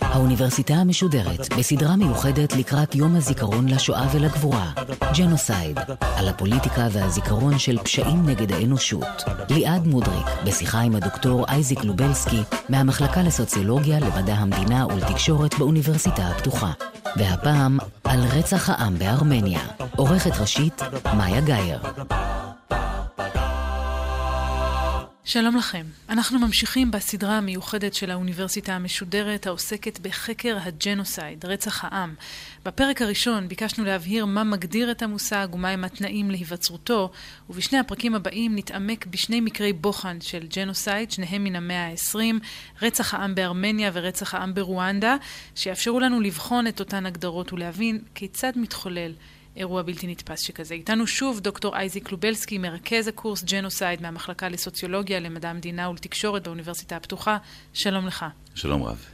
האוניברסיטה המשודרת בסדרה מיוחדת לקראת יום הזיכרון לשואה ולגבורה, ג'נוסייד, על הפוליטיקה והזיכרון של פשעים נגד האנושות. ליעד מודריק, בשיחה עם הדוקטור אייזיק לובלסקי, מהמחלקה לסוציולוגיה, למדע המדינה ולתקשורת באוניברסיטה הפתוחה. והפעם, על רצח העם בארמניה. עורכת ראשית, מאיה גאייר. שלום לכם. אנחנו ממשיכים בסדרה המיוחדת של האוניברסיטה המשודרת העוסקת בחקר הג'נוסייד, רצח העם. בפרק הראשון ביקשנו להבהיר מה מגדיר את המושג ומהם התנאים להיווצרותו, ובשני הפרקים הבאים נתעמק בשני מקרי בוחן של ג'נוסייד, שניהם מן המאה ה-20, רצח העם בארמניה ורצח העם ברואנדה, שיאפשרו לנו לבחון את אותן הגדרות ולהבין כיצד מתחולל אירוע בלתי נתפס שכזה. איתנו שוב דוקטור אייזיק לובלסקי, מרכז הקורס ג'נוסייד מהמחלקה לסוציולוגיה, למדע המדינה ולתקשורת באוניברסיטה הפתוחה. שלום לך. שלום רב.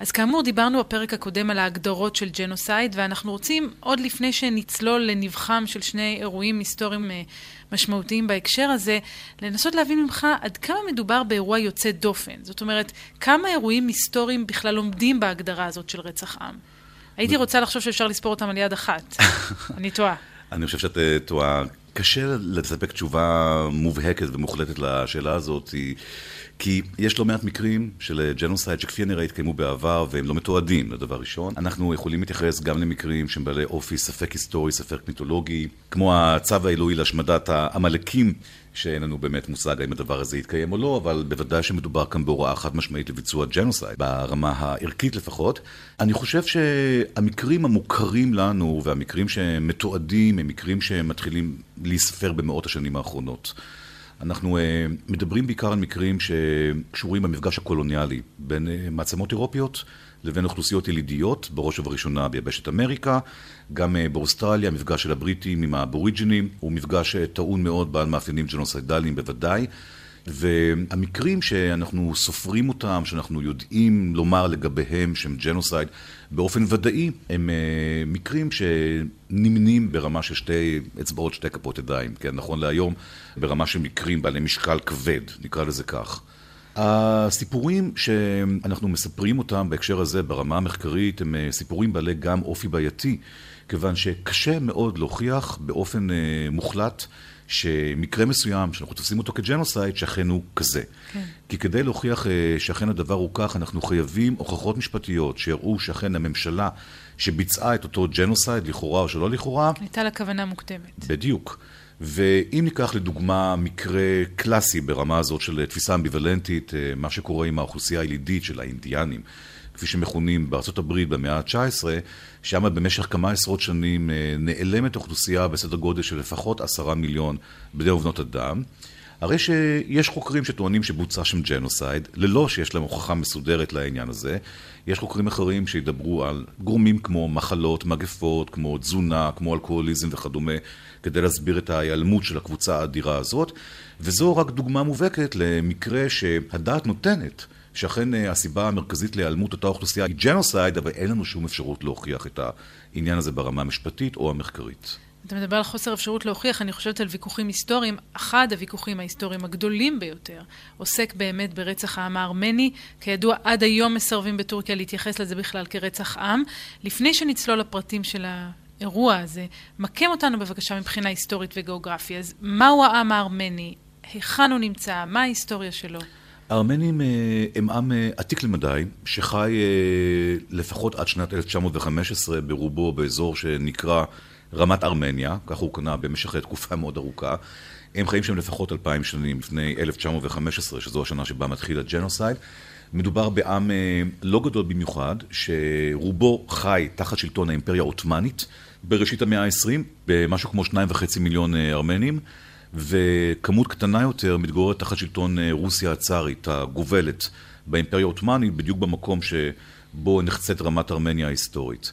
אז כאמור, דיברנו בפרק הקודם על ההגדרות של ג'נוסייד, ואנחנו רוצים, עוד לפני שנצלול לנבחם של שני אירועים היסטוריים אה, משמעותיים בהקשר הזה, לנסות להבין ממך עד כמה מדובר באירוע יוצא דופן. זאת אומרת, כמה אירועים היסטוריים בכלל עומדים בהגדרה הזאת של רצח עם. הייתי רוצה לחשוב שאפשר לספור אותם על יד אחת. אני טועה. אני חושב שאת אה, טועה. קשה לספק תשובה מובהקת ומוחלטת לשאלה הזאת, כי יש לא מעט מקרים של ג'נוסייד שכפי הנראה התקיימו בעבר והם לא מתועדים, לדבר ראשון. אנחנו יכולים להתייחס גם למקרים שהם בעלי אופי ספק היסטורי, ספק מיתולוגי, כמו הצו האלוהי להשמדת העמלקים שאין לנו באמת מושג האם הדבר הזה יתקיים או לא, אבל בוודאי שמדובר כאן בהוראה חד משמעית לביצוע ג'נוסייד, ברמה הערכית לפחות. אני חושב שהמקרים המוכרים לנו והמקרים שמתועדים הם מקרים שמתחילים להיספר במאות השנים האחרונות. אנחנו אה, מדברים בעיקר על מקרים שקשורים במפגש הקולוניאלי בין אה, מעצמות אירופיות לבין אוכלוסיות ילידיות, בראש ובראשונה ביבשת אמריקה, גם אה, באוסטרליה, המפגש של הבריטים עם האבוריג'ינים הוא מפגש טעון מאוד בעל מאפיינים ג'נוסיידיים בוודאי. והמקרים שאנחנו סופרים אותם, שאנחנו יודעים לומר לגביהם שהם ג'נוסייד באופן ודאי, הם אה, מקרים שנמנים ברמה של שתי אצבעות, שתי כפות ידיים, כן, נכון להיום, ברמה של מקרים בעלי משקל כבד, נקרא לזה כך. הסיפורים שאנחנו מספרים אותם בהקשר הזה ברמה המחקרית הם אה, סיפורים בעלי גם אופי בעייתי, כיוון שקשה מאוד להוכיח באופן uh, מוחלט שמקרה מסוים, שאנחנו תופסים אותו כג'נוסייד, שאכן הוא כזה. כן. כי כדי להוכיח אה, שאכן הדבר הוא כך, אנחנו חייבים הוכחות משפטיות שיראו שאכן הממשלה שביצעה את אותו ג'נוסייד, לכאורה או שלא לכאורה... הייתה לה כוונה מוקדמת. בדיוק. ואם ניקח לדוגמה מקרה קלאסי ברמה הזאת של תפיסה אמביוולנטית, אה, מה שקורה עם האוכלוסייה הילידית של האינדיאנים, כפי שמכונים בארצות הברית במאה ה-19, שם במשך כמה עשרות שנים אה, נעלמת אוכלוסייה בסדר גודל של לפחות עשרה מיליון בני ובנות אדם. הרי שיש חוקרים שטוענים שבוצע שם ג'נוסייד, ללא שיש להם הוכחה מסודרת לעניין הזה. יש חוקרים אחרים שידברו על גורמים כמו מחלות, מגפות, כמו תזונה, כמו אלכוהוליזם וכדומה, כדי להסביר את ההיעלמות של הקבוצה האדירה הזאת. וזו רק דוגמה מובהקת למקרה שהדעת נותנת. שאכן אה, הסיבה המרכזית להיעלמות אותה אוכלוסייה היא ג'נוסייד, אבל אין לנו שום אפשרות להוכיח את העניין הזה ברמה המשפטית או המחקרית. אתה מדבר על חוסר אפשרות להוכיח, אני חושבת על ויכוחים היסטוריים. אחד הוויכוחים ההיסטוריים הגדולים ביותר עוסק באמת ברצח העם הארמני. כידוע, עד היום מסרבים בטורקיה להתייחס לזה בכלל כרצח עם. לפני שנצלול לפרטים של האירוע הזה, מקם אותנו בבקשה מבחינה היסטורית וגיאוגרפית. אז מהו העם הארמני? היכן הוא נמצא? מה ההיסטוריה שלו? הארמנים אה, הם עם אה, עתיק למדי, שחי אה, לפחות עד שנת 1915 ברובו באזור שנקרא רמת ארמניה, כך הוא קנה במשך תקופה מאוד ארוכה. הם חיים שם לפחות אלפיים שנים, לפני 1915, שזו השנה שבה מתחיל הג'נוסייד. מדובר בעם לא גדול במיוחד, שרובו חי תחת שלטון האימפריה העות'מאנית בראשית המאה ה-20, במשהו כמו שניים וחצי מיליון ארמנים. וכמות קטנה יותר מתגוררת תחת שלטון אה, רוסיה הצארית הגובלת באימפריה העות'מאנית, בדיוק במקום שבו נחצית רמת ארמניה ההיסטורית.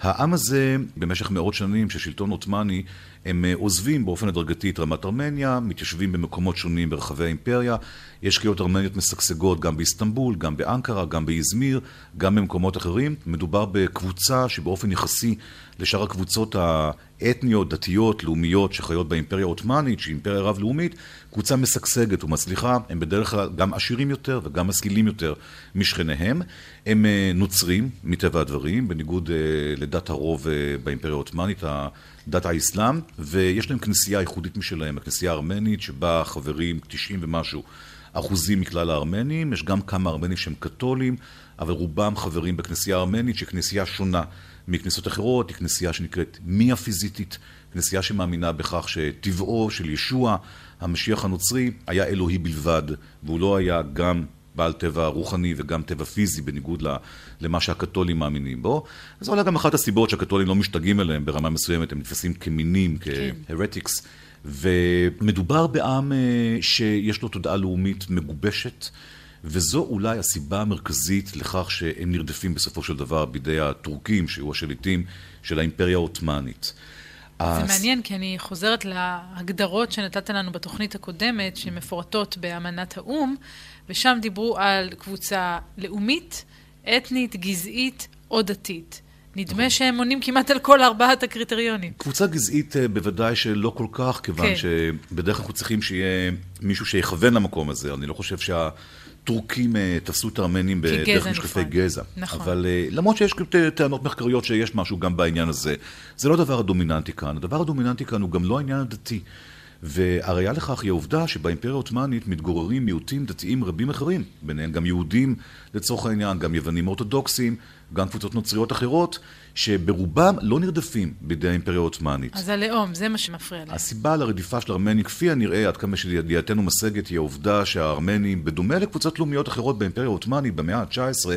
העם הזה, במשך מאות שנים של שלטון עות'מאני, הם עוזבים באופן הדרגתי את רמת ארמניה, מתיישבים במקומות שונים ברחבי האימפריה. יש קהילות ארמניות משגשגות גם באיסטנבול, גם באנקרה, גם באזמיר, גם במקומות אחרים. מדובר בקבוצה שבאופן יחסי לשאר הקבוצות האתניות, דתיות, לאומיות שחיות באימפריה העות'מאנית, שהיא אימפריה רב-לאומית, קבוצה משגשגת ומצליחה. הם בדרך כלל גם עשירים יותר וגם משכילים יותר משכניהם. הם אה, נוצרים, מטבע הדברים, בניגוד אה, לדת הרוב אה, באימפריה העות'מאנית, דת האסלאם, ויש להם כנסייה ייחודית משלהם, הכנסייה הארמנית, שבה חברים 90 ומשהו אחוזים מכלל הארמנים, יש גם כמה ארמנים שהם קתולים, אבל רובם חברים בכנסייה הארמנית, שהיא כנסייה שונה מכנסיות אחרות, היא כנסייה שנקראת מיה פיזיטית, כנסייה שמאמינה בכך שטבעו של ישוע, המשיח הנוצרי, היה אלוהי בלבד, והוא לא היה גם בעל טבע רוחני וגם טבע פיזי, בניגוד למה שהקתולים מאמינים בו. זו אולי גם אחת הסיבות שהקתולים לא משתגעים אליהם ברמה מסוימת, הם נתפסים כמינים, כהרטיקס. כן. ומדובר בעם אה, שיש לו תודעה לאומית מגובשת, וזו אולי הסיבה המרכזית לכך שהם נרדפים בסופו של דבר בידי הטורקים, שהיו השליטים של האימפריה העות'מאנית. זה מעניין, כי אני חוזרת להגדרות שנתת לנו בתוכנית הקודמת, שמפורטות באמנת האו"ם, ושם דיברו על קבוצה לאומית, אתנית, גזעית או דתית. נדמה. שהם עונים כמעט על כל ארבעת הקריטריונים. קבוצה גזעית אה, בוודאי שלא כל כך, כיוון כן. שבדרך כלל אנחנו צריכים שיהיה מישהו שיכוון למקום הזה. אני לא חושב שהטורקים אה, תפסו את הארמנים בדרך משקפי נכון. גזע. נכון. אבל אה, למרות שיש טענות מחקריות שיש משהו גם בעניין הזה, זה לא הדבר הדומיננטי כאן. הדבר הדומיננטי כאן הוא גם לא העניין הדתי. והראיה לכך היא העובדה שבאימפריה העות'מאנית מתגוררים מיעוטים דתיים רבים אחרים, ביניהם גם יהודים לצורך העניין, גם יוונים אורתודוקסים, גם קבוצות נוצריות אחרות, שברובם לא נרדפים בידי האימפריה העות'מאנית. אז הלאום, זה מה שמפריע להם. הסיבה לרדיפה של הארמנים, כפי הנראה, עד כמה שידיעתנו משגת, היא העובדה שהארמנים, בדומה לקבוצות לאומיות אחרות באימפריה העות'מאנית במאה ה-19,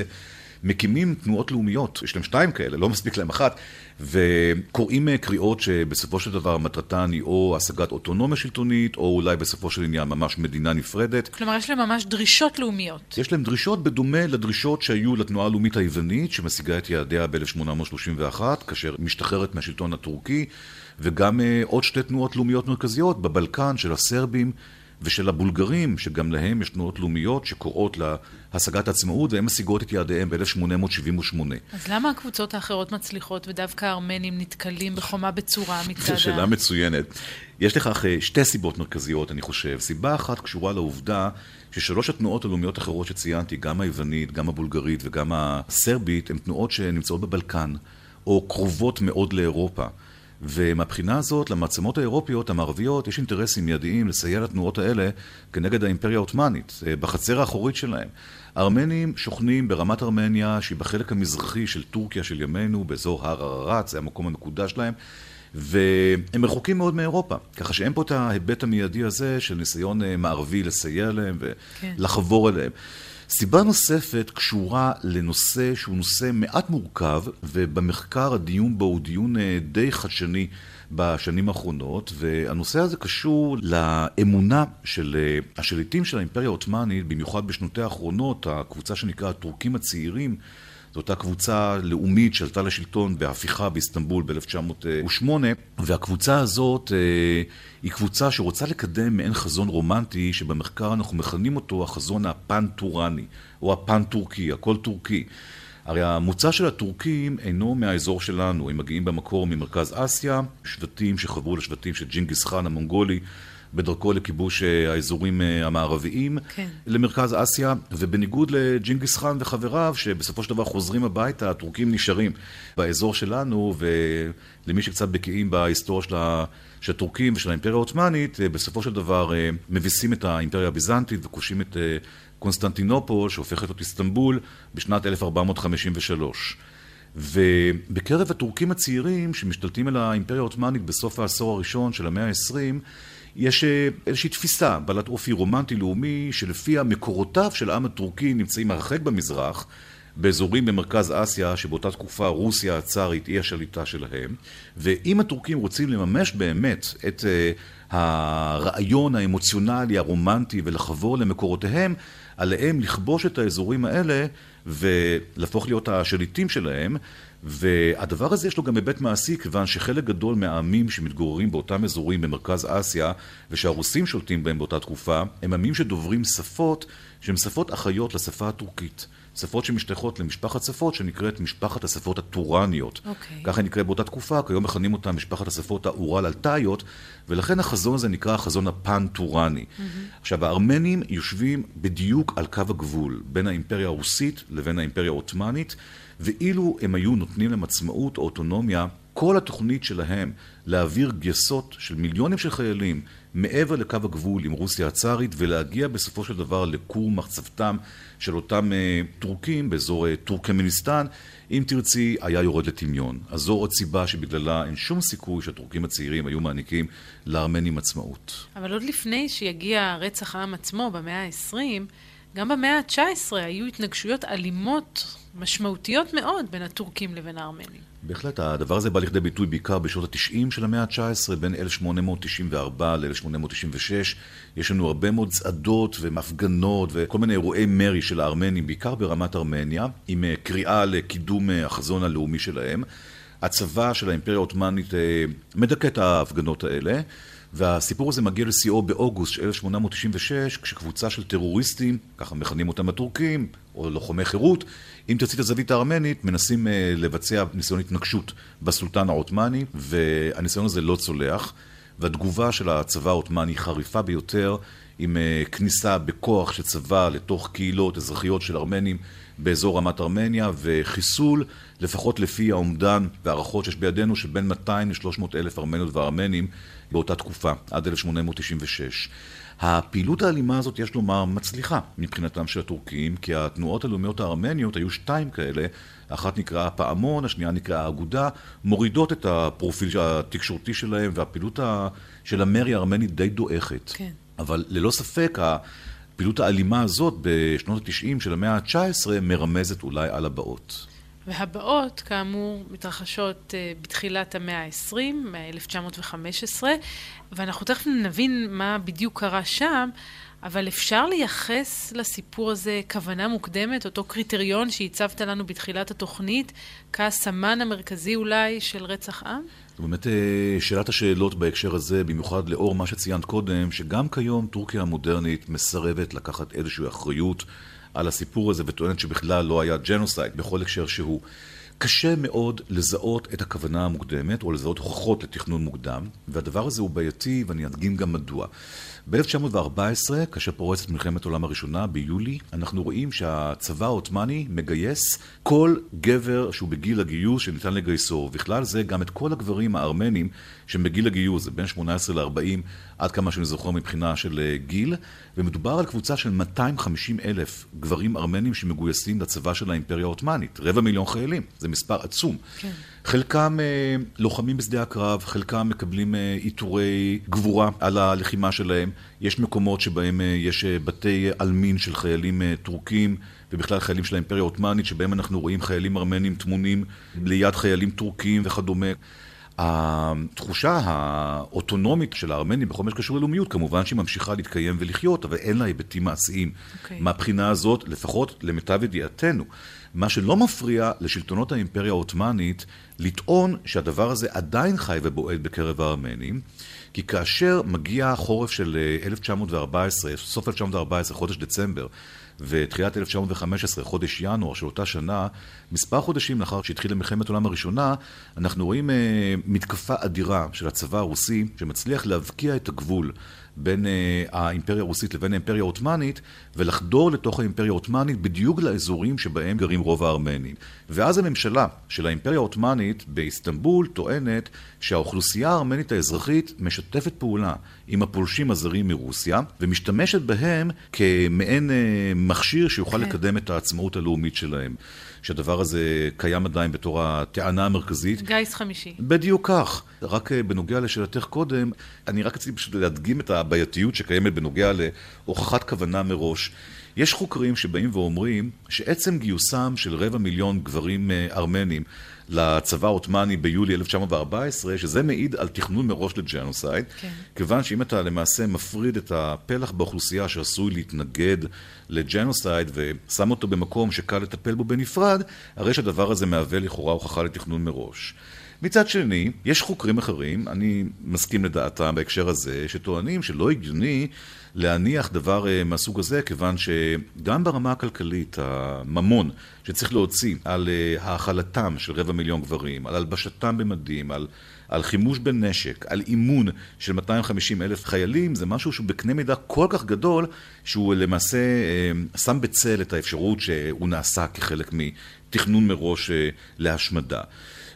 מקימים תנועות לאומיות, יש להם שתיים כאלה, לא מספיק להם אחת, וקוראים אה, קריאות שבסופו של דבר מטרתן היא או השגת אוטונומיה שלטונית, או אולי בסופו של עניין ממש מדינה נפרדת. כלומר, יש להם ממש דרישות לאומיות. יש להם דרישות בדומה לדרישות שהיו לתנועה הלאומית היוונית, שמשיגה את יעדיה ב-1831, כאשר משתחררת מהשלטון הטורקי, וגם אה, עוד שתי תנועות לאומיות מרכזיות, בבלקן של הסרבים. ושל הבולגרים, שגם להם יש תנועות לאומיות שקוראות להשגת עצמאות, והן משיגות את יעדיהם ב-1878. אז למה הקבוצות האחרות מצליחות ודווקא הארמנים נתקלים בחומה בצורה מצד ה... זו שאלה מצוינת. יש לכך אה, שתי סיבות מרכזיות, אני חושב. סיבה אחת קשורה לעובדה ששלוש התנועות הלאומיות האחרות שציינתי, גם היוונית, גם הבולגרית וגם הסרבית, הן תנועות שנמצאות בבלקן, או קרובות מאוד לאירופה. ומבחינה הזאת, למעצמות האירופיות המערביות יש אינטרסים מיידיים לסייע לתנועות האלה כנגד האימפריה העות'מאנית, אה, בחצר האחורית שלהם. הארמנים שוכנים ברמת ארמניה, שהיא בחלק המזרחי של טורקיה של ימינו, באזור הר ערערת, זה המקום המקודש להם, והם רחוקים מאוד מאירופה, ככה שאין פה את ההיבט המיידי הזה של ניסיון אה, מערבי לסייע להם כן. ולחבור כן. אליהם. סיבה נוספת קשורה לנושא שהוא נושא מעט מורכב, ובמחקר הדיון בו הוא דיון אה, די חדשני בשנים האחרונות, והנושא הזה קשור לאמונה של אה, השליטים של האימפריה העות'מאנית, במיוחד בשנותיה האחרונות, הקבוצה שנקרא הטורקים הצעירים, זו אותה קבוצה לאומית שעלתה לשלטון בהפיכה באיסטנבול ב-1908, והקבוצה הזאת אה, היא קבוצה שרוצה לקדם מעין חזון רומנטי, שבמחקר אנחנו מכנים אותו החזון הפן-טוראני, או הפן-טורקי, הכל טורקי. הרי המוצא של הטורקים אינו מהאזור שלנו, הם מגיעים במקור ממרכז אסיה, שבטים שחברו לשבטים של ג'ינגיס חאן המונגולי. בדרכו לכיבוש אה, האזורים אה, המערביים כן. למרכז אסיה, ובניגוד לג'ינגיס חאן וחבריו, שבסופו של דבר חוזרים הביתה, הטורקים נשארים באזור שלנו, ולמי שקצת בקיאים בהיסטוריה של, ה... של הטורקים ושל האימפריה העות'מאנית, אה, בסופו של דבר מביסים את האימפריה הביזנטית וכושים את קונסטנטינופול, שהופכת להיות איסטנבול, בשנת 1453. ובקרב הטורקים הצעירים שמשתלטים על האימפריה העות'מאנית בסוף העשור הראשון של המאה ה-20, יש אה, איזושהי תפיסה בעלת אופי רומנטי-לאומי, שלפיה מקורותיו של העם הטורקי נמצאים הרחק במזרח, באזורים במרכז אסיה, שבאותה תקופה רוסיה הצארית היא השליטה שלהם, ואם הטורקים רוצים לממש באמת את uh, הרעיון האמוציונלי, הרומנטי, ולחבור למקורותיהם, עליהם לכבוש את האזורים האלה ולהפוך להיות השליטים שלהם. והדבר הזה יש לו גם היבט מעשי, כיוון שחלק גדול מהעמים שמתגוררים באותם אזורים במרכז אסיה, ושהרוסים שולטים בהם באותה תקופה, הם עמים שדוברים שפות שהן שפות אחיות לשפה הטורקית. שפות שמשתייכות למשפחת שפות שנקראת משפחת השפות הטורניות. Okay. אוקיי. ככה נקרא באותה תקופה, כיום מכנים אותה משפחת השפות האורל-אלטאיות, ולכן החזון הזה נקרא החזון הפן-טורני. Mm-hmm. עכשיו, הארמנים יושבים בדיוק על קו הגבול בין האימפריה הרוסית לבין האימפריה העות'מאנית, ואילו הם היו נותנים להם עצמאות או אוטונומיה, כל התוכנית שלהם להעביר גייסות של מיליונים של חיילים מעבר לקו הגבול עם רוסיה הצארית ולהגיע בסופו של דבר לכור מחצבתם של אותם uh, טורקים באזור uh, טורקמניסטן, אם תרצי, היה יורד לטמיון. אז זו עוד סיבה שבגללה אין שום סיכוי שהטורקים הצעירים היו מעניקים לארמנים עצמאות. אבל עוד לפני שיגיע רצח העם עצמו במאה ה-20, גם במאה ה-19 היו התנגשויות אלימות משמעותיות מאוד בין הטורקים לבין הארמנים. בהחלט, הדבר הזה בא לכדי ביטוי בעיקר בשנות ה-90 של המאה ה-19, בין 1894 ל-1896. יש לנו הרבה מאוד צעדות ומפגנות וכל מיני אירועי מרי של הארמנים, בעיקר ברמת ארמניה, עם אה, קריאה לקידום אה, החזון הלאומי שלהם. הצבא של האימפריה העות'מאנית אה, מדכא את ההפגנות האלה. והסיפור הזה מגיע לשיאו באוגוסט של 1896, כשקבוצה של טרוריסטים, ככה מכנים אותם הטורקים, או לוחמי חירות, אם תרצי את הזווית הארמנית, מנסים uh, לבצע ניסיון התנגשות בסולטן העות'מאני, והניסיון הזה לא צולח, והתגובה של הצבא העות'מאני חריפה ביותר, עם uh, כניסה בכוח של צבא לתוך קהילות אזרחיות של ארמנים באזור רמת ארמניה, וחיסול, לפחות לפי האומדן והערכות שיש בידינו, של בין 200 ל-300 אלף ארמניות וארמנים באותה תקופה, עד 1896. הפעילות האלימה הזאת, יש לומר, מצליחה מבחינתם של הטורקים, כי התנועות הלאומיות הארמניות, היו שתיים כאלה, אחת נקראה הפעמון, השנייה נקראה האגודה, מורידות את הפרופיל התקשורתי שלהם, והפעילות של המרי הארמני די דועכת. כן. אבל ללא ספק, הפעילות האלימה הזאת בשנות ה-90 של המאה ה-19 מרמזת אולי על הבאות. והבאות, כאמור, מתרחשות uh, בתחילת המאה ה-20, 1915, ואנחנו תכף נבין מה בדיוק קרה שם, אבל אפשר לייחס לסיפור הזה כוונה מוקדמת, אותו קריטריון שהצבת לנו בתחילת התוכנית, כסמן המרכזי אולי של רצח עם? זו באמת אה, שאלת השאלות בהקשר הזה, במיוחד לאור מה שציינת קודם, שגם כיום טורקיה המודרנית מסרבת לקחת איזושהי אחריות על הסיפור הזה וטוענת שבכלל לא היה ג'נוסייד בכל הקשר שהוא. קשה מאוד לזהות את הכוונה המוקדמת או לזהות הוכחות לתכנון מוקדם, והדבר הזה הוא בעייתי ואני אדגים גם מדוע. ב-1914, כאשר פורצת מלחמת העולם הראשונה, ביולי, אנחנו רואים שהצבא העות'מאני מגייס כל גבר שהוא בגיל הגיוס שניתן לגייסו, ובכלל זה גם את כל הגברים הארמנים שהם בגיל הגיוס, זה בין 18 ל-40, עד כמה שאני זוכר מבחינה של אה, גיל, ומדובר על קבוצה של 250 אלף גברים ארמנים שמגויסים לצבא של האימפריה העות'מאנית, רבע מיליון חיילים, זה מספר עצום. כן. חלקם אה, לוחמים בשדה הקרב, חלקם מקבלים אה, עיטורי גבורה על הלחימה שלהם. יש מקומות שבהם אה, יש אה, בתי עלמין של חיילים אה, טורקים, ובכלל חיילים של האימפריה העות'מאנית, שבהם אנחנו רואים חיילים ארמנים טמונים ליד חיילים טורקים וכדומה. התחושה האוטונומית של הארמנים בכל מה שקשור ללאומיות, כמובן שהיא ממשיכה להתקיים ולחיות, אבל אין לה היבטים מעשיים. Okay. אוקיי. מהבחינה הזאת, לפחות למיטב ידיעתנו, מה שלא מפריע לשלטונות האימפריה העות'מאנית לטעון שהדבר הזה עדיין חי ובועט בקרב הארמנים, כי כאשר מגיע החורף של 1914, אה, סוף 1914, חודש דצמבר, ותחילת 1915, חודש ינואר של אותה שנה, מספר חודשים לאחר שהתחילה מלחמת העולם הראשונה, אנחנו רואים אה, מתקפה אדירה של הצבא הרוסי, שמצליח להבקיע את הגבול בין אה, האימפריה הרוסית לבין האימפריה העות'מאנית, ולחדור לתוך האימפריה העות'מאנית בדיוק לאזורים שבהם גרים רוב הארמנים. ואז הממשלה של האימפריה העות'מאנית באיסטנבול טוענת שהאוכלוסייה הארמנית האזרחית משתפת פעולה עם הפולשים הזרים מרוסיה, ומשתמשת בהם כמעין אה, מכשיר שיוכל כן. לקדם את העצמאות הלאומית שלהם. שהדבר הזה קיים עדיין בתור הטענה המרכזית. גיס חמישי. בדיוק כך. רק אה, בנוגע לשאלתך קודם, אני רק רציתי פשוט להדגים את הבעייתיות שקיימת בנוגע להוכחת כוונה מראש. יש חוקרים שבאים ואומרים שעצם גיוסם של רבע מיליון גברים אה, ארמנים לצבא העות'מאני ביולי 1914, שזה מעיד על תכנון מראש לג'נוסייד, כן. כיוון שאם אתה למעשה מפריד את הפלח באוכלוסייה שעשוי להתנגד לג'נוסייד ושם אותו במקום שקל לטפל בו בנפרד, הרי שהדבר הזה מהווה לכאורה הוכחה לתכנון מראש. מצד שני, יש חוקרים אחרים, אני מסכים לדעתם בהקשר הזה, שטוענים שלא הגיוני להניח דבר אה, מהסוג הזה, כיוון שגם ברמה הכלכלית, הממון שצריך להוציא על אה, האכלתם של רבע מיליון גברים, על הלבשתם במדים, על, על חימוש בנשק, על אימון של 250 אלף חיילים, זה משהו שהוא בקנה מידה כל כך גדול, שהוא למעשה אה, שם בצל את האפשרות שהוא נעשה כחלק מתכנון מראש להשמדה.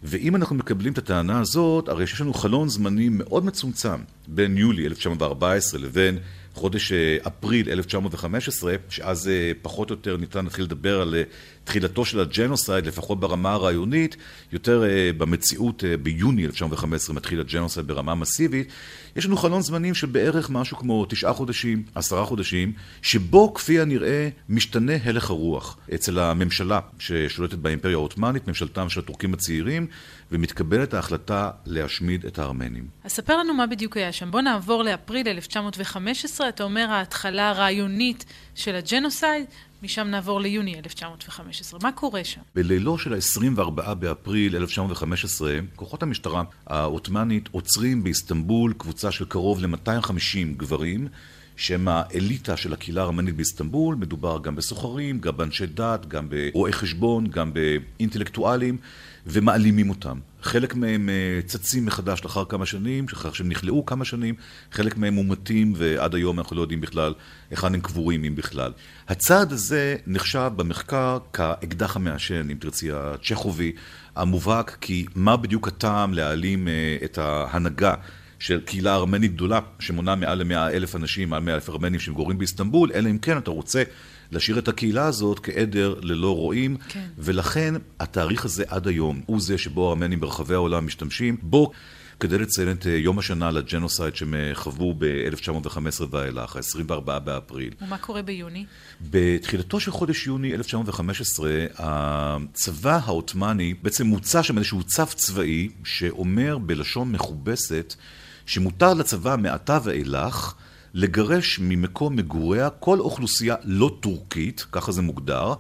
ואם אנחנו מקבלים את הטענה הזאת, הרי שיש לנו חלון זמנים מאוד מצומצם בין יולי 1914 לבין חודש אה, אפריל 1915, שאז אה, פחות או יותר ניתן להתחיל לדבר על אה, תחילתו של הג'נוסייד, לפחות ברמה הרעיונית, יותר במציאות ביוני 1915 מתחיל הג'נוסייד ברמה מסיבית, יש לנו חלון זמנים של בערך משהו כמו תשעה חודשים, עשרה חודשים, שבו כפי הנראה משתנה הלך הרוח אצל הממשלה ששולטת באימפריה העות'מאנית, ממשלתם של הטורקים הצעירים, ומתקבלת ההחלטה להשמיד את הארמנים. אז ספר לנו מה בדיוק היה שם. בוא נעבור לאפריל 1915, אתה אומר ההתחלה הרעיונית של הג'נוסייד, משם נעבור ליוני 1915. מה קורה שם? בלילו של ה-24 באפריל 1915, כוחות המשטרה העות'מאנית עוצרים באיסטנבול קבוצה של קרוב ל-250 גברים, שהם האליטה של הקהילה הארמנית באיסטנבול, מדובר גם בסוחרים, גם באנשי דת, גם ברואי חשבון, גם באינטלקטואלים, ומעלימים אותם. חלק מהם אה, צצים מחדש לאחר כמה שנים, אחר שהם נכלאו כמה שנים, חלק מהם מומתים ועד היום אנחנו לא יודעים בכלל היכן הם קבורים, אם בכלל. הצעד הזה נחשב במחקר כאקדח המעשן, אם תרצי, הצ'כובי המובהק, כי מה בדיוק הטעם להעלים אה, את ההנהגה של קהילה ארמנית גדולה, שמונה מעל למאה אלף אנשים, מעל מאה אלף ארמנים שמגורים באיסטנבול, אלא אם כן אתה רוצה להשאיר את הקהילה הזאת כעדר ללא רועים, כן. ולכן התאריך הזה עד היום הוא זה שבו הארמנים ברחבי העולם משתמשים בו. כדי לציין את אה, יום השנה לג'נוסייד שהם אה, חוו ב-1915 ואילך, ה-24 באפריל. ומה קורה ביוני? בתחילתו של חודש יוני 1915, הצבא העות'מאני בעצם מוצא שם איזשהו צו צבאי שאומר בלשון מכובסת שמותר לצבא מעתה ואילך לגרש ממקום מגוריה כל אוכלוסייה לא טורקית, ככה זה מוגדר,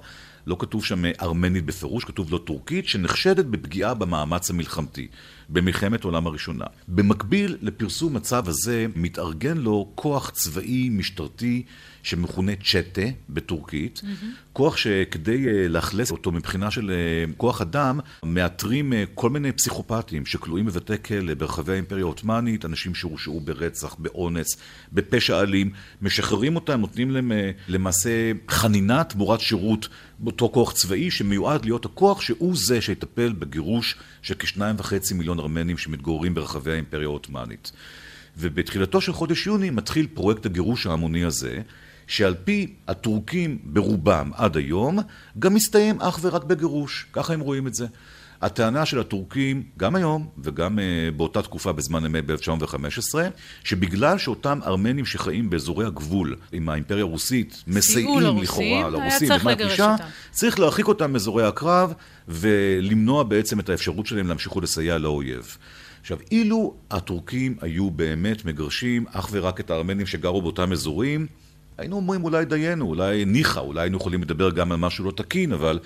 לא כתוב שם ארמנית בפירוש, כתוב לא טורקית, שנחשדת בפגיעה במאמץ המלחמתי, במלחמת העולם הראשונה. במקביל לפרסום הצו הזה, מתארגן לו כוח צבאי משטרתי שמכונה צ'טה בטורקית, mm-hmm. כוח שכדי אה, לאכלס אותו מבחינה של אה, כוח אדם, מאתרים אה, כל מיני פסיכופטים שכלואים בבתי כלא ברחבי האימפריה העות'מאנית, אנשים שהורשעו ברצח, באונס, בפשע אלים, משחררים אותם, נותנים להם למעשה חנינה תמורת שירות באותו כוח צבאי שמיועד להיות הכוח שהוא זה שיטפל בגירוש של כשניים וחצי מיליון ארמנים שמתגוררים ברחבי האימפריה העות'מאנית. ובתחילתו של חודש יוני מתחיל פרויקט הגירוש ההמוני הזה, שעל פי הטורקים ברובם עד היום, גם מסתיים אך ורק בגירוש. ככה הם רואים את זה. הטענה של הטורקים, גם היום וגם uh, באותה תקופה בזמן אמת ב-1915, שבגלל שאותם ארמנים שחיים באזורי הגבול עם האימפריה הרוסית, מסייעים לכאורה לרוסים במה הפגישה, צריך להרחיק אותם מאזורי הקרב ולמנוע בעצם את האפשרות שלהם להמשיך ולסייע לאויב. עכשיו, אילו הטורקים היו באמת מגרשים אך ורק את הארמנים שגרו באותם אזורים, היינו אומרים אולי דיינו, אולי ניחא, אולי היינו יכולים לדבר גם על משהו לא תקין, אבל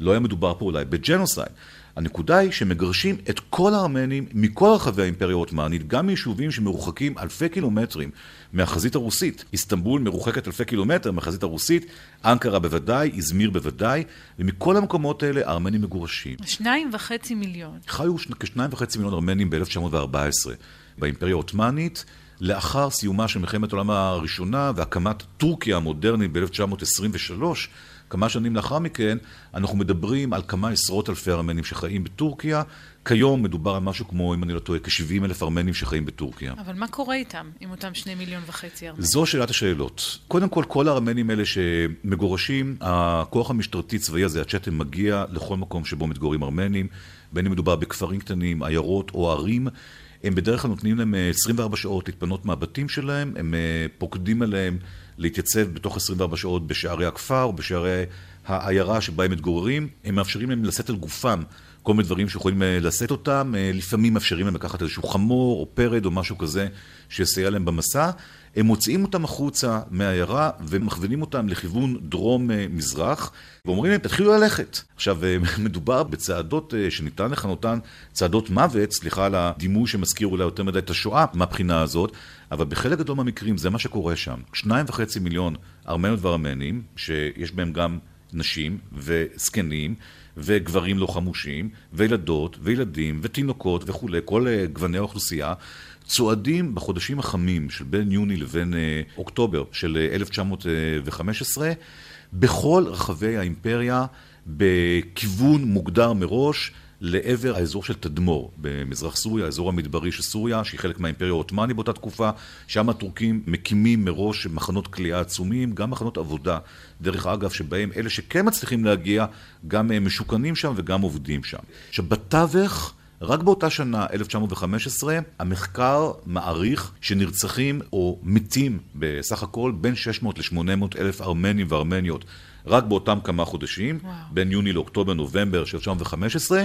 לא היה מדובר פה אולי בג'נוסייד. הנקודה היא שמגרשים את כל הארמנים מכל רחבי האימפריה העות'מאנית, גם מיישובים שמרוחקים אלפי קילומטרים מהחזית הרוסית. איסטנבול מרוחקת אלפי קילומטר מהחזית הרוסית, אנקרה בוודאי, איזמיר בוודאי, ומכל המקומות האלה הארמנים מגורשים. שניים וחצי מיליון. חיו כשניים וחצי מיליון ארמנים ב-1914 באימפריה העות'מאנית. לאחר סיומה של מלחמת העולם הראשונה והקמת טורקיה המודרנית ב-1923, כמה שנים לאחר מכן, אנחנו מדברים על כמה עשרות אלפי ארמנים שחיים בטורקיה. כיום מדובר על משהו כמו, אם אני לא טועה, כ-70 אלף ארמנים שחיים בטורקיה. אבל מה קורה איתם, עם אותם שני מיליון וחצי ארמנים? זו שאלת השאלות. קודם כל, כל הארמנים האלה שמגורשים, הכוח המשטרתי-צבאי הזה, הצ'טם, מגיע לכל מקום שבו מתגוררים ארמנים, בין אם מדובר בכפרים קטנים, עיירות או ערים. הם בדרך כלל נותנים להם 24 שעות להתפנות מהבתים שלהם, הם פוקדים עליהם להתייצב בתוך 24 שעות בשערי הכפר בשערי העיירה שבה הם מתגוררים, הם מאפשרים להם לשאת על גופם כל מיני דברים שיכולים אה, לשאת אותם, אה, לפעמים מאפשרים להם לקחת איזשהו חמור או פרד או משהו כזה שיסייע להם במסע. הם מוציאים אותם החוצה מהעיירה ומכווינים אותם לכיוון דרום-מזרח אה, ואומרים להם, תתחילו ללכת. עכשיו, מדובר בצעדות שניתן לכנותן צעדות מוות, סליחה על הדימוי שמזכיר אולי יותר מדי את השואה מהבחינה הזאת, אבל בחלק גדול מהמקרים זה מה שקורה שם. שניים וחצי מיליון ארמנות וארמנים, שיש בהם גם נשים וזקנים וגברים לא חמושים, וילדות וילדים ותינוקות וכולי, כל אה, גווני האוכלוסייה, צועדים בחודשים החמים של בין יוני לבין אה, אוקטובר של 1915 אה, בכל רחבי האימפריה בכיוון מוגדר מראש לעבר האזור של תדמור במזרח סוריה, האזור המדברי של סוריה, שהיא חלק מהאימפריה העות'מאנית באותה תקופה, שם הטורקים מקימים מראש מחנות כליאה עצומים, גם מחנות עבודה, דרך אגב, שבהם אלה שכן מצליחים להגיע, גם משוכנים שם וגם עובדים שם. עכשיו, בתווך... רק באותה שנה, 1915, המחקר מעריך שנרצחים או מתים בסך הכל בין 600 ל-800 אלף ארמנים וארמניות רק באותם כמה חודשים, וואו. בין יוני לאוקטובר-נובמבר של 1915,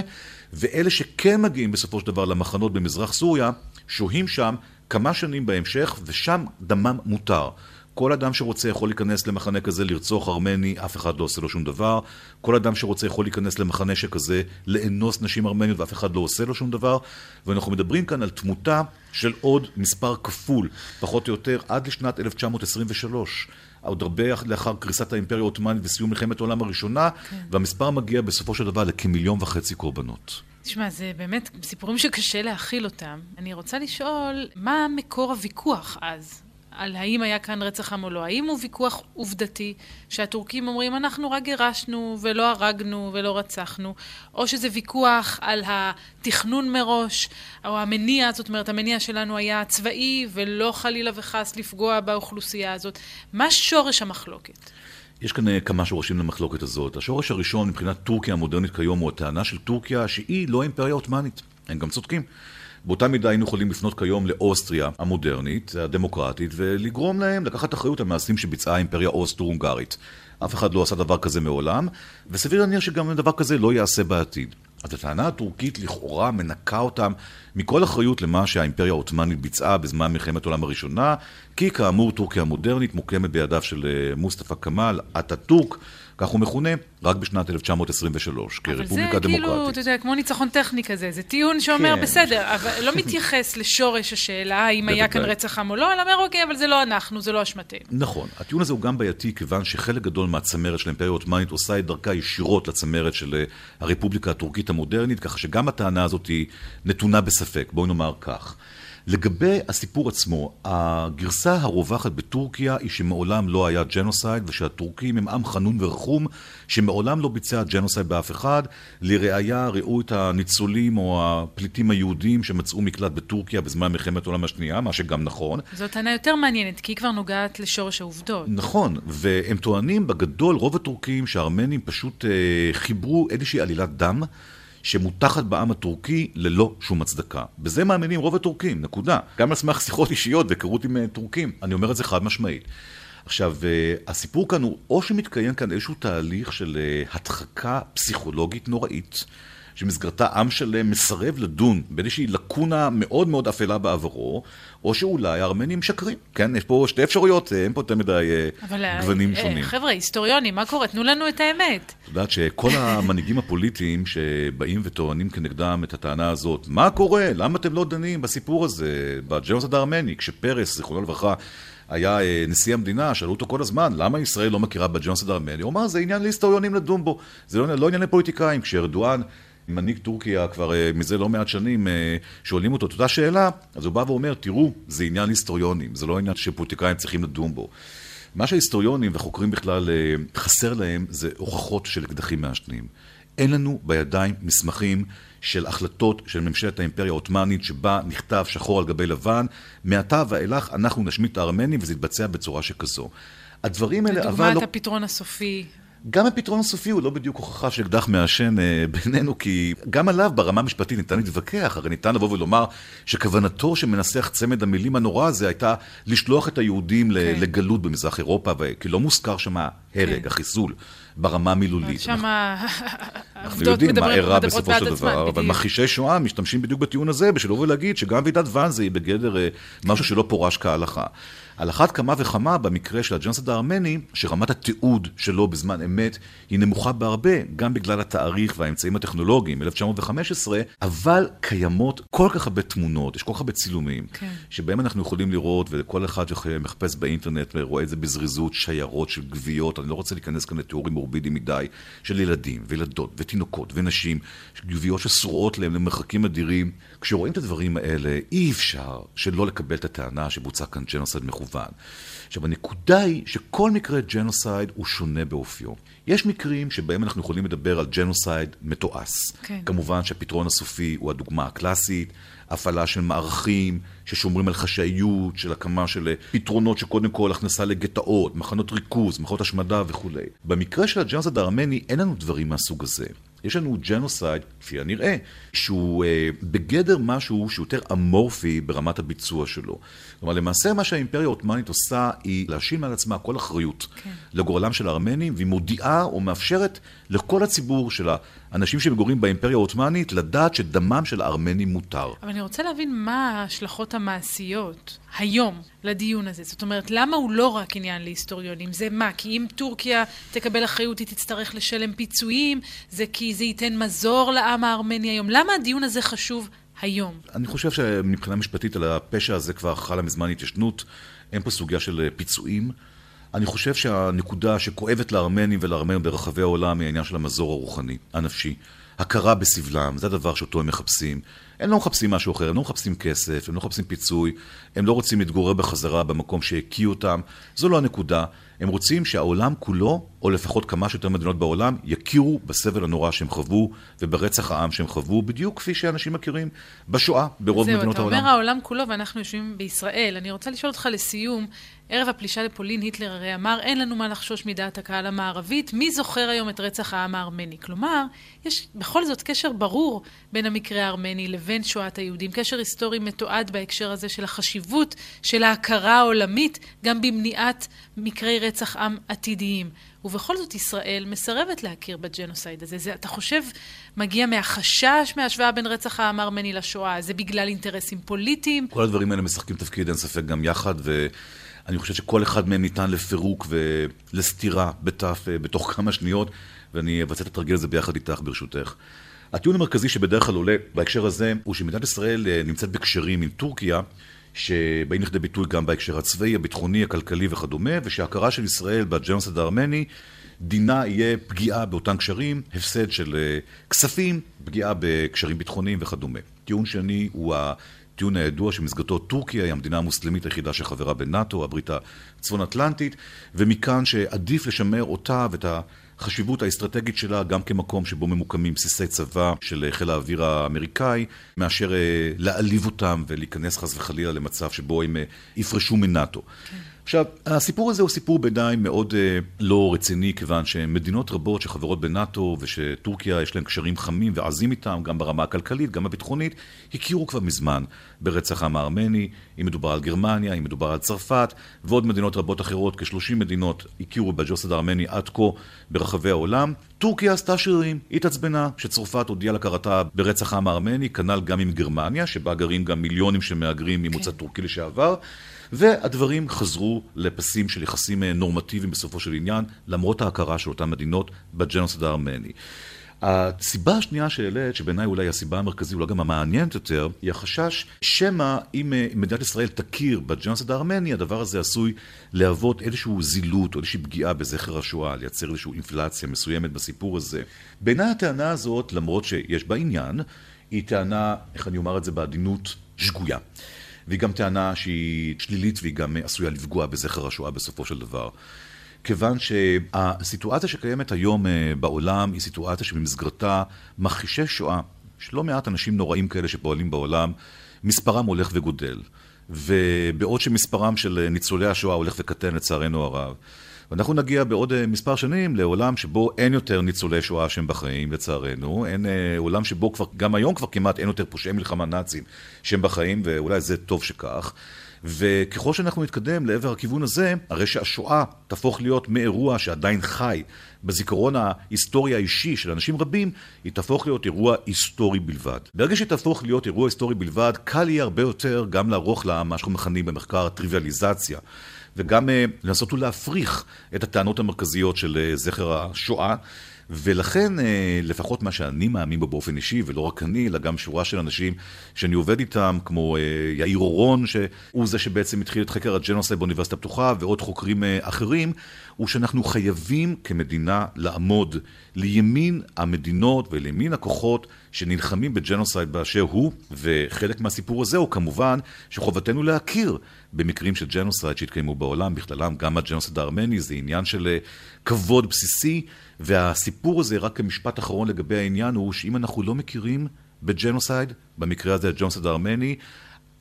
ואלה שכן מגיעים בסופו של דבר למחנות במזרח סוריה, שוהים שם כמה שנים בהמשך, ושם דמם מותר. כל אדם שרוצה יכול להיכנס למחנה כזה לרצוח ארמני, אף אחד לא עושה לו שום דבר. כל אדם שרוצה יכול להיכנס למחנה שכזה לאנוס נשים ארמניות ואף אחד לא עושה לו שום דבר. ואנחנו מדברים כאן על תמותה של עוד מספר כפול, פחות או יותר, עד לשנת 1923. עוד הרבה לאחר קריסת האימפריה העות'מאנית וסיום מלחמת העולם הראשונה, כן. והמספר מגיע בסופו של דבר לכמיליון וחצי קורבנות. תשמע, זה באמת סיפורים שקשה להכיל אותם. אני רוצה לשאול, מה מקור הוויכוח אז? על האם היה כאן רצח עם או לא. האם הוא ויכוח עובדתי, שהטורקים אומרים, אנחנו רק גירשנו ולא הרגנו ולא רצחנו, או שזה ויכוח על התכנון מראש, או המניע, זאת אומרת, המניע שלנו היה צבאי ולא חלילה וחס לפגוע באוכלוסייה הזאת. מה שורש המחלוקת? יש כאן אה, כמה שורשים למחלוקת הזאת. השורש הראשון מבחינת טורקיה המודרנית כיום הוא הטענה של טורקיה שהיא לא אימפריה עות'מאנית. הם גם צודקים. באותה מידה היינו יכולים לפנות כיום לאוסטריה המודרנית, הדמוקרטית, ולגרום להם לקחת אחריות על מעשים שביצעה האימפריה האוסטרו-הונגרית. אף אחד לא עשה דבר כזה מעולם, וסביר להניח שגם דבר כזה לא ייעשה בעתיד. אז הטענה הטורקית לכאורה מנקה אותם מכל אחריות למה שהאימפריה העות'מאנית ביצעה בזמן מלחמת העולם הראשונה, כי כאמור טורקיה המודרנית מוקמת בידיו של אה, מוסטפא כמאל, אטאטורק, כך הוא מכונה, רק בשנת 1923, כרפובליקה דמוקרטית. אבל זה כאילו, אתה יודע, כמו ניצחון טכני כזה, זה טיעון שאומר, כן. בסדר, אבל לא מתייחס לשורש השאלה האם היה כאן רצח עם או לא, אלא אומר, אוקיי, אבל זה לא אנחנו, זה לא אשמתנו. נכון. הטיעון הזה הוא גם בעייתי, כיוון שחלק גדול מהצמרת של האימפריה העות'מאנית עושה את דרכה ישירות לצמרת של אה, הרפובליקה הטורקית המודרנית, ככה שגם הטענה הזאת היא נתונה בספק. בואי נאמר כך. לגבי הסיפור עצמו, הגרסה הרווחת בטורקיה היא שמעולם לא היה ג'נוסייד ושהטורקים הם עם חנון ורחום שמעולם לא ביצע ג'נוסייד באף אחד. לראיה ראו את הניצולים או הפליטים היהודים שמצאו מקלט בטורקיה בזמן מלחמת העולם השנייה, מה שגם נכון. זאת טענה יותר מעניינת, כי היא כבר נוגעת לשורש העובדות. נכון, והם טוענים בגדול, רוב הטורקים שהארמנים פשוט אה, חיברו איזושהי עלילת דם. שמוטחת בעם הטורקי ללא שום הצדקה. בזה מאמינים רוב הטורקים, נקודה. גם על סמך שיחות אישיות והיכרות עם אה, טורקים. אני אומר את זה חד משמעית. עכשיו, אה, הסיפור כאן הוא או שמתקיים כאן איזשהו תהליך של אה, הדחקה פסיכולוגית נוראית, שמסגרתה עם שלם מסרב לדון באיזושהי לקונה מאוד מאוד אפלה בעברו, או שאולי הארמנים משקרים. כן, יש פה שתי אפשרויות, אין פה יותר מדי אה, גוונים אה, שונים. חבר'ה, היסטוריונים, מה קורה? תנו לנו את האמת. את יודעת שכל המנהיגים הפוליטיים שבאים וטוענים כנגדם את הטענה הזאת, מה קורה? למה אתם לא דנים בסיפור הזה, בג'נוסד הארמני, כשפרס, זיכרונו לברכה, היה אה, נשיא המדינה, שאלו אותו כל הזמן, למה ישראל לא מכירה בג'נוסד הארמני? הוא אמר, זה עניין להיסטוריונים לדון בו, זה לא, לא עניין לפוליטיקאים. כשארדואן מנהיג טורקיה כבר uh, מזה לא מעט שנים, uh, שואלים אותו את אותה שאלה, אז הוא בא ואומר, תראו, זה עניין היסטוריונים, זה לא עניין שפוליטיקאים צריכים לדון בו. מה שההיסטוריונים וחוקרים בכלל uh, חסר להם זה הוכחות של אקדחים מעשנים. אין לנו בידיים מסמכים של החלטות של ממשלת האימפריה העות'מאנית שבה נכתב שחור על גבי לבן, מעתה ואילך אנחנו נשמיט את הארמנים וזה יתבצע בצורה שכזו. הדברים האלה אבל... לדוגמת הפתרון הסופי. גם הפתרון הסופי הוא לא בדיוק הוכחה של אקדח מעשן אה, בינינו, כי גם עליו ברמה המשפטית ניתן להתווכח, הרי ניתן לבוא ולומר שכוונתו של מנסח צמד המילים הנורא הזה הייתה לשלוח את היהודים כן. לגלות במזרח אירופה, כי לא מוזכר שם ההרג, כן. החיסול. ברמה המילולית. שם אנחנו יודעים מה אירע בסופו של דבר, אבל מכחישי שואה משתמשים בדיוק בטיעון הזה, בשביל לבוא ולהגיד שגם ועידת ואנזה היא בגדר אה, משהו שלא פורש כהלכה. על אחת כמה וכמה במקרה של הג'נסד הארמני, שרמת התיעוד שלו בזמן אמת היא נמוכה בהרבה, גם בגלל התאריך והאמצעים הטכנולוגיים, 1915, אבל קיימות כל כך הרבה תמונות, יש כל כך הרבה צילומים, כן. שבהם אנחנו יכולים לראות, וכל אחד שמחפש באינטרנט ורואה את זה בזריזות, שיירות של גוויות, אני לא רוצה להיכנס כאן לתיאורים מורבידיים מדי, של ילדים וילדות ותינוקות ונשים, גוויות שזורות להם למרחקים אדירים. כשרואים את הדברים האלה, אי אפשר שלא לקבל את הטענה שבוצע כאן ג'נוסייד מכוון. עכשיו, הנקודה היא שכל מקרה ג'נוסייד הוא שונה באופיו. יש מקרים שבהם אנחנו יכולים לדבר על ג'נוסייד מתועש. כן. כמובן שהפתרון הסופי הוא הדוגמה הקלאסית, הפעלה של מערכים ששומרים על חשאיות, של הקמה של פתרונות שקודם כל הכנסה לגטאות, מחנות ריכוז, מחנות השמדה וכולי. במקרה של הג'נוסייד הארמני אין לנו דברים מהסוג הזה. יש לנו ג'נוסייד, כפי הנראה, שהוא אה, בגדר משהו שהוא יותר אמורפי ברמת הביצוע שלו. כלומר, למעשה מה שהאימפריה העות'מאנית עושה היא להשיל מעל עצמה כל אחריות כן. לגורלם של הארמנים, והיא מודיעה או מאפשרת לכל הציבור של האנשים שמגורים באימפריה העות'מאנית לדעת שדמם של הארמנים מותר. אבל אני רוצה להבין מה ההשלכות המעשיות היום לדיון הזה. זאת אומרת, למה הוא לא רק עניין להיסטוריונים? זה מה? כי אם טורקיה תקבל אחריות, היא תצטרך לשלם פיצויים? זה כי זה ייתן מזור לעם הארמני היום? למה הדיון הזה חשוב היום? אני חושב שמבחינה משפטית על הפשע הזה כבר חלה מזמן התיישנות. אין פה סוגיה של פיצויים. אני חושב שהנקודה שכואבת לארמנים ולארמנים ברחבי העולם היא העניין של המזור הרוחני, הנפשי. הכרה בסבלם, זה הדבר שאותו הם מחפשים. הם לא מחפשים משהו אחר, הם לא מחפשים כסף, הם לא מחפשים פיצוי, הם לא רוצים להתגורר בחזרה במקום שהקיאו אותם, זו לא הנקודה. הם רוצים שהעולם כולו, או לפחות כמה שיותר מדינות בעולם, יכירו בסבל הנורא שהם חוו וברצח העם שהם חוו, בדיוק כפי שאנשים מכירים בשואה ברוב זהו, מדינות העולם. זהו, אתה אומר העולם כולו ואנחנו יושבים בישראל. אני רוצה לשאול אותך לסיום, ערב הפלישה לפולין, היטלר הרי אמר, אין לנו מה לחשוש מדעת הקהל המערבית, מי זוכר היום את רצח העם הארמני? כלומר, יש בכל זאת קשר ברור בין המקרה הארמני לבין שואת היהודים, קשר היסטורי מתועד בהקשר הזה של החשיבות של ההכרה העולמית, גם במניעת מקרי רצח עם עתידיים. ובכל זאת ישראל מסרבת להכיר בג'נוסייד הזה. זה, אתה חושב, מגיע מהחשש מהשוואה בין רצח העם הארמני לשואה? זה בגלל אינטרסים פוליטיים? כל הדברים האלה משחקים תפקיד, אין ספק, גם יחד, ו... אני חושב שכל אחד מהם ניתן לפירוק ולסתירה בתף אה, בתוך כמה שניות, ואני אבצע את התרגיל הזה ביחד איתך, ברשותך. הטיעון המרכזי שבדרך כלל עולה בהקשר הזה, הוא שמדינת ישראל אה, נמצאת בקשרים עם טורקיה, שבאים לכדי ביטוי גם בהקשר הצבאי, הביטחוני, הכלכלי וכדומה, ושההכרה של ישראל בג'נוסד הארמני, דינה יהיה פגיעה באותם קשרים, הפסד של אה, כספים, פגיעה בקשרים ביטחוניים וכדומה. טיעון שני הוא הטיעון הידוע שמסגרתו טורקיה היא המדינה המוסלמית היחידה שחברה בנאט"ו, הברית הצפון אטלנטית, ומכאן שעדיף לשמר אותה ואת החשיבות האסטרטגית שלה גם כמקום שבו ממוקמים בסיסי צבא של חיל האוויר האמריקאי, מאשר אה, להעליב אותם ולהיכנס חס וחלילה למצב שבו הם אה, יפרשו מנאט"ו. עכשיו, הסיפור הזה הוא סיפור בעיניי מאוד אה, לא רציני, כיוון שמדינות רבות שחברות בנאט"ו ושטורקיה יש להן קשרים חמים ועזים איתם, גם ברמה הכלכלית, גם הביטחונית, הכירו כבר מזמן ברצח העם הארמני, אם מדובר על גרמניה, אם מדובר על צרפת, ועוד מדינות רבות אחרות, כ-30 מדינות הכירו בג'וסד הארמני עד כה ברחבי העולם. טורקיה עשתה שרירים, התעצבנה שצרפת הודיעה להכרתה ברצח העם הארמני, כנ"ל גם עם גרמניה, שבה גרים גם מיליונים של מהגרים ממוצא okay. כן. טורקי לשעבר. והדברים חזרו לפסים של יחסים אה, נורמטיביים בסופו של עניין, למרות ההכרה של אותן מדינות בג'נוסד הארמני. הסיבה השנייה שהעלית, שבעיניי אולי הסיבה המרכזית, אולי גם המעניינת יותר, היא החשש שמא אם אה, מדינת ישראל תכיר בג'נוסד הארמני, הדבר הזה עשוי להוות איזושהי זילות או איזושהי פגיעה בזכר השואה, לייצר איזושהי אינפלציה מסוימת בסיפור הזה. בעיניי הטענה הזאת, למרות שיש בה עניין, היא טענה, איך אני אומר את זה בעדינות, שגויה. והיא גם טענה שהיא שלילית והיא גם עשויה לפגוע בזכר השואה בסופו של דבר. כיוון שהסיטואציה שקיימת היום אה, בעולם היא סיטואציה שבמסגרתה מכחישי שואה, יש לא מעט אנשים נוראים כאלה שפועלים בעולם, מספרם הולך וגודל. ובעוד שמספרם של ניצולי השואה הולך וקטן לצערנו הרב, ואנחנו נגיע בעוד אה, מספר שנים לעולם שבו אין יותר ניצולי שואה שהם בחיים, לצערנו. אין אה, עולם שבו כבר, גם היום כבר כמעט אין יותר פושעי מלחמה נאצים שהם בחיים, ואולי זה טוב שכך. וככל שאנחנו נתקדם לעבר הכיוון הזה, הרי שהשואה תהפוך להיות מאירוע שעדיין חי בזיכרון ההיסטורי האישי של אנשים רבים, היא תהפוך להיות אירוע היסטורי בלבד. ברגע שהיא תהפוך להיות אירוע היסטורי בלבד, קל יהיה הרבה יותר גם לערוך לה מה שאנחנו מכנים במחקר טריוויאליזציה. וגם uh, לנסות ולהפריך את הטענות המרכזיות של uh, זכר השואה. ולכן, אה, לפחות מה שאני מאמין בו באופן אישי, ולא רק אני, אלא גם שורה של אנשים שאני עובד איתם, כמו אה, יאיר אורון, שהוא זה שבעצם התחיל את חקר הג'נוסייד באוניברסיטה הפתוחה, ועוד חוקרים אה, אחרים, הוא שאנחנו חייבים כמדינה לעמוד לימין המדינות ולימין הכוחות שנלחמים בג'נוסייד באשר הוא, וחלק מהסיפור הזה הוא כמובן שחובתנו להכיר במקרים של ג'נוסייד שהתקיימו בעולם, בכללם גם הג'נוסייד הארמני, זה עניין של כבוד בסיסי. והסיפור הזה, רק כמשפט אחרון לגבי העניין, הוא שאם אנחנו לא מכירים בג'נוסייד, במקרה הזה הג'נוסייד הארמני,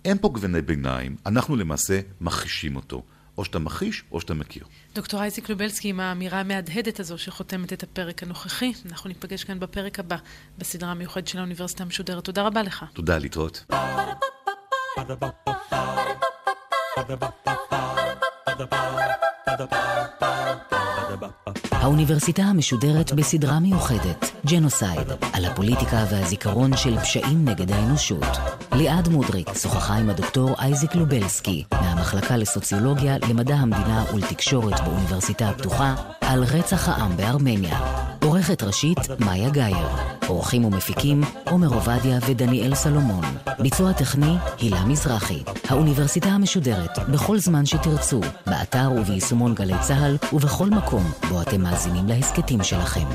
אין פה גווני ביניים, אנחנו למעשה מכחישים אותו. או שאתה מכחיש, או שאתה מכיר. דוקטור אייזיק לובלסקי, עם האמירה המהדהדת הזו שחותמת את הפרק הנוכחי, אנחנו ניפגש כאן בפרק הבא, בסדרה המיוחדת של האוניברסיטה המשודרת. תודה רבה לך. תודה, להתראות. האוניברסיטה המשודרת בסדרה מיוחדת, ג'נוסייד, על הפוליטיקה והזיכרון של פשעים נגד האנושות. ליעד מודריק שוחחה עם הדוקטור אייזיק לובלסקי, מהמחלקה לסוציולוגיה, למדע המדינה ולתקשורת באוניברסיטה הפתוחה, על רצח העם בארמניה. עורכת ראשית, מאיה גאייר. עורכים ומפיקים, עומר עובדיה ודניאל סלומון. ביצוע טכני, הילה מזרחי. האוניברסיטה המשודרת, בכל זמן שתרצו, באתר וביישומון גלי צה"ל, ובכל מקום בו אתם מאזינים להסכתים שלכם.